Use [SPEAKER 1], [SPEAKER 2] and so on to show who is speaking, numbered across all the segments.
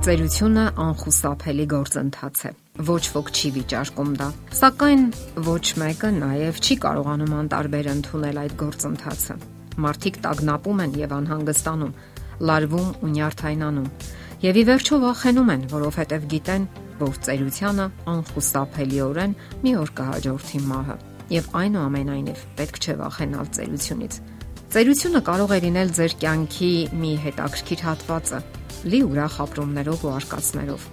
[SPEAKER 1] Ծերությունը անխուսափելի գործընթաց է։ Ոչ ոք չի վիճարկում դա։ Սակայն ոչ մեկը նաև չի կարողանում անտարբեր ընդունել այդ գործընթացը։ Մարդիկ տագնապում են եւ անհանգստանում, լարվում ու նյարդայնանում։ Եվ ի վերջո վախենում են, որովհետև գիտեն, որ ծերությանը անխուսափելիորեն մի օր կհաջորդի մահը։ Եվ այնուամենայնիվ պետք չէ վախենալ ծերությունից։ Ծերությունը կարող է լինել ձեր կյանքի մի հետաքրքիր հատվածը, լի ուրախ ապրումներով ու արկածներով։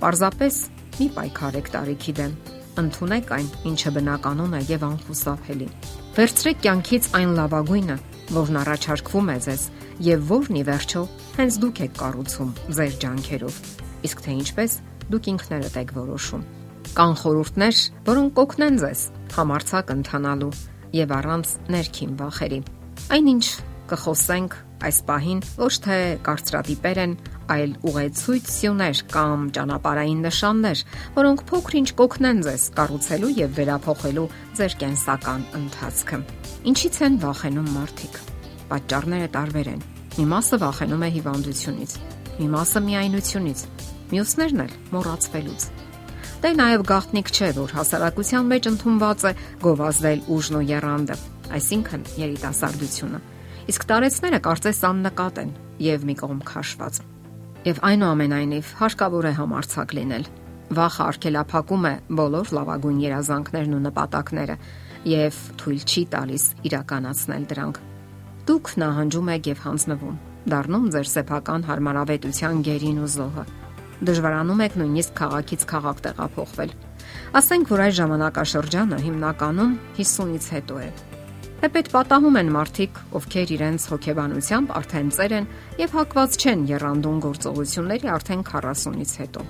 [SPEAKER 1] Պարզապես մի պայքարեք տարիքի դեմ։ Ընթունեք այն, ինչը բնականon է եւ անխուսափելի։ Վերցրեք կյանքից այն լավագույնը, որն առաջարկվում է ձեզ եւ որն ի վերջո հենց դուք եք կառուցում ձեր ջանքերով։ Իսկ թե ինչպես, դուք ինքներդ եք որոշում։ Կան խորհուրդներ, որոնք կօգնեն ձեզ համարցակ ընթանալու եւ առանց ներքին վախերի։ Այնինչ կխոսենք այս պահին ոչ թե կարծրատիպեր են, այլ ուղեցույց սյուներ կամ ճանապարհային նշաններ, որոնք փոքրինչ կօգնեն ձեզ կառուցելու եւ վերափոխելու ձեր կենսական ընթացքը։ Ինչից են վախենում մարդիկ։ Պատճառները տարբեր են։ Մի մասը վախենում է հիվանդությունից, մի մասը միայնությունից, մյուսներն էլ մոռացվելուց։ Դե նաև գաղտնիք չէ, որ հասարակության մեջ ընդունված է գովազդել ուժն ու երանդը, այսինքն երիտասարդությունը իսկ տարեցները կարծես աննկատ են եւ մի կողմ քաշված։ Եվ այնուամենայնիվ հարկավոր է համարցակ լինել։ Վախը արգելափակում է բոլոր լավագույն երազանքներն ու նպատակները եւ թույլ չի տալիս իրականացնել դրանք։ Դուք նահանջում եք եւ հանձնվում, դառնում ձեր սեփական հարմարավետության գերին ու զոհը։ Դժվարանում եք նույնիսկ քաղաքից քաղաք տեղափոխվել։ Ասենք որ այս ժամանակաշրջանը հիմնականում 50-ից հետո է Թեպետ պատահում են մարդիկ, ովքեր իրենց հոգեբանությամբ արդեն ծեր են եւ հակված չեն երանդուն գործողությունների արդեն 40-ից հետո։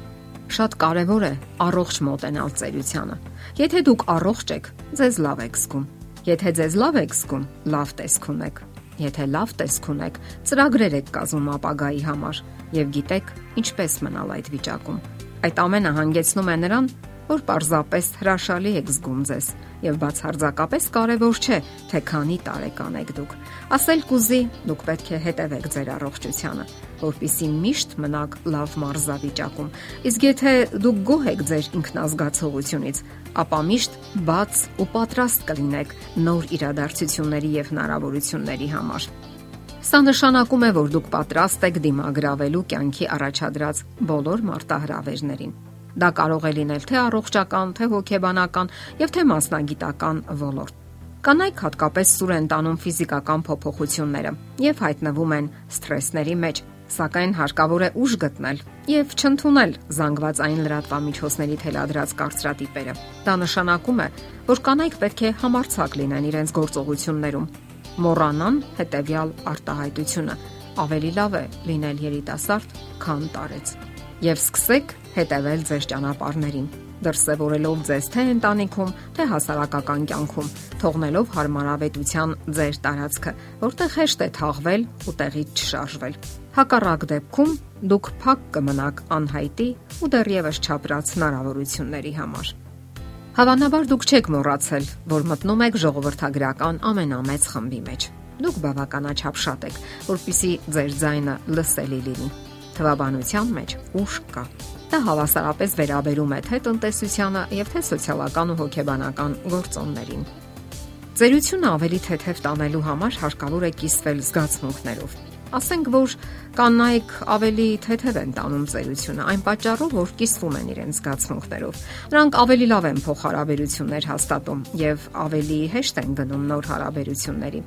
[SPEAKER 1] Շատ կարևոր է առողջ մոտենալ ծերությանը։ Եթե դուք առողջ եք, ձեզ լավ եք զգում։ Եթե ձեզ լավ եք զգում, լավ տեսք ունեք։ Եթե լավ տեսք ունեք, ծրագրեր եք կազմում ապագայի համար եւ գիտեք ինչպես մնալ այդ վիճակում։ Այդ ամենը հանգեցնում է նրան, որ պարզապես հրաշալի եք զգում ձեզ եւ բացարձակապես կարեւոր չէ թե քանի տարեկան եք դուք։ Ասել կուզի, դուք պետք է հետևեք ձեր առողջությանը, որpիսի միշտ մնաք լավ մարզավիճակում։ Իսկ եթե դուք գոհ եք ձեր ինքնազգացողությունից, ապա միշտ բաց ու պատրաստ կլինեք նոր իրադարձությունների եւ հնարավորությունների համար։ Սա նշանակում է, որ դուք պատրաստ եք դիմագրավելու կյանքի առաջադրած բոլոր մարտահրավերներին։ Դա կարող է լինել թե առողջական, թե հոգեբանական եւ թե մասնագիտական ոլորտ։ Կանայք հատկապես սուր են տանում ֆիզիկական փոփոխությունները եւ հայտնվում են սթրեսների մեջ, սակայն հարկավոր է ուժ գտնել եւ չընդունել զանգվածային լրատվամիջոցների թելադրած կարծրատիպերը։ Դա նշանակում է, որ կանայք պետք է համարցակ լինեն իրենց գործողություններում, մոռանան հետեւյալ արտահայտությունը. ավելի լավ է լինել երիտասարդ, քան տարեց եւ սկսեք հետևել ձեր ճանապարհներին դրսևորելով ձեզ թե ընտանիքում, թե հասարակական կյանքում, թողնելով հարմարավետության ձեր տարածքը, որտեղ հեշտ է թաղվել ու տեղից չշարժվել։ Հակառակ դեպքում դուք փակ կմնաք անհայտի ու դեռևս չապրած հնարավորությունների համար։ Հավանաբար դուք չեք մոռացել, որ մտնում եք ժողովրդագրական ամենամեծ խմբի մեջ։ Դուք բավականաչափ շատ եք, որpիսի ձեր ձայնը լսելի լինի թվաբանության մեջ ուժ կա։ Դա հավասարապես վերաբերում է թե տնտեսությանը եւ թե սոցիալական ու հոգեբանական գործոններին։ Ձերությունը ավելի թեթև տանելու համար հարկավոր է կիսվել զգացմունքներով Ասենք որ կանայք ավելի թեթև են տանում ծերությունը, այն պատճառով, որ կիսվում են իրենց զգացմունքներով։ Նրանք ավելի լավ են փոխհարաբերություններ հաստատում եւ ավելի հեշտ են գնում նոր հարաբերությունների։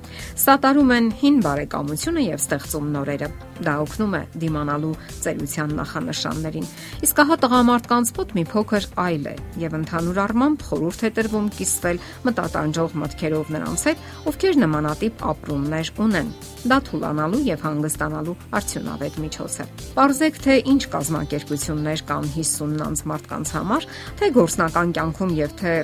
[SPEAKER 1] Սատարում են հին բարեկամությունը եւ ստեղծում նորերը։ Դա օգնում է դիմանալու ծերության նախանշաններին։ Իսկ հա տղամարդկանց մոտ մի փոքր այլ է եւ ընդհանուր առմամբ խորհուրդ է տրվում կիսվել մտատանջող մտքերով նրանց հետ, ովքեր նմանատիպ ապրումներ ունեն։ Դա թուլանալու եւ հանգստանալու արդյունավետ միջոց է։ Պարզեք թե ինչ կազմակերպություններ կան 50 անց մարդկանց համար, թե գործնական կյանքում եւ թե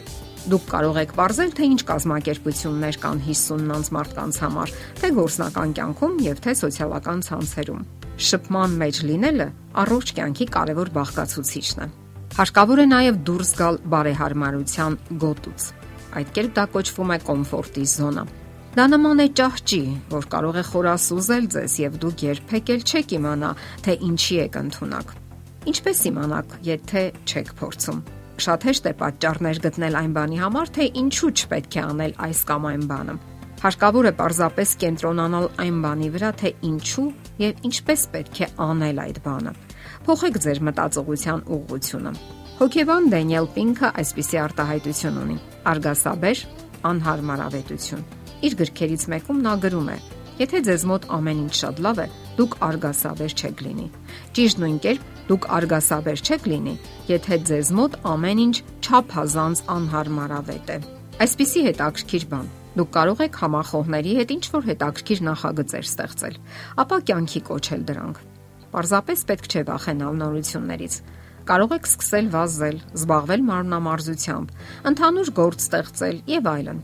[SPEAKER 1] Դուք կարող եք ողրել թե ինչ կազմակերպություններ կան 50 անց մարդկանց համար, թե գործնական կյանքում եւ թե սոցիալական ցանցերում։ Շփման մեջ լինելը առողջ կյանքի կարևոր բաղկացուցիչն է։ Հարկավոր է նաև դուրս գալ բարեհարմարության գոտուց։ Այդ կերպ դա կոչվում է կոմֆորտի զոնա։ Դա նման է ճահճի, որ կարող է խորասուզել ձեզ եւ դուք երբեք էլ չեք իմանա, թե ինչի եք ընդունակ։ Ինչպես իմանաք, եթե չեք փորձում։ Շատ հեշտ է պատճառներ գտնել այն բանի համար, թե ինչու չպետք է անել այս կամ այն բանը։ Հարկավոր է պարզապես կենտրոնանալ այն բանի վրա, թե ինչու եւ ինչպես պետք է անել այդ բանը։ Փոխեք ձեր մտածողության ուղղությունը։ Հոկեբան Դենիել Պինքը այսպիսի արտահայտություն ունի. Արգասաբեր անհարմարավետություն։ Իր գրքերից մեկում նա գրում է. Եթե ձեզ մոտ ամեն ինչ շատ լավ է, դուք արգասաբեր չեք լինի։ Ճիշտ նույն կերպ դուք արգասաբեր չեք լինի, եթե ձեզ մոտ ամեն ինչ չափազանց անհարմարավետ է։ Այսպիսի հետաքրքիր բան Դուք կարող եք համախոհների հետ ինչ որ հետաքրքիր նախագծեր ստեղծել, ապա կյանքի կոչել դրանք։ Պարզապես պետք չէ վախենալ նորություններից։ Կարող եք սկսել վազել, զբաղվել մարմնամարզությամբ, ընդհանուր գործ ստեղծել եւ այլն։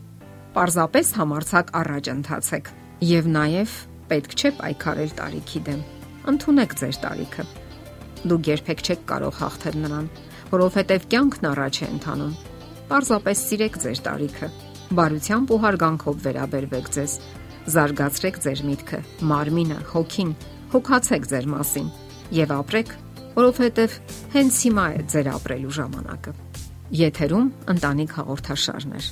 [SPEAKER 1] Պարզապես համարցակ առաջ ընթացեք։ Եվ նաեւ պետք չէ պայքարել տարիքի դեմ։ Ընթունեք ձեր տարիքը։ Դուք երբեք չեք կարող հաղթել նրան, որովհետեւ կյանքն առաջ է ընթանում։ Պարզապես սիրեք ձեր տարիքը բարությամբ ու հարգանքով վերաբերվեք ձեզ։ Զարգացրեք ձեր միտքը, մարմինը, հոգին, հոգացեք ձեր մասին եւ ապրեք, որովհետեւ հենց հիմա է ձեր ապրելու ժամանակը։ Եթերում ընտանիք հաղորդաշարներ։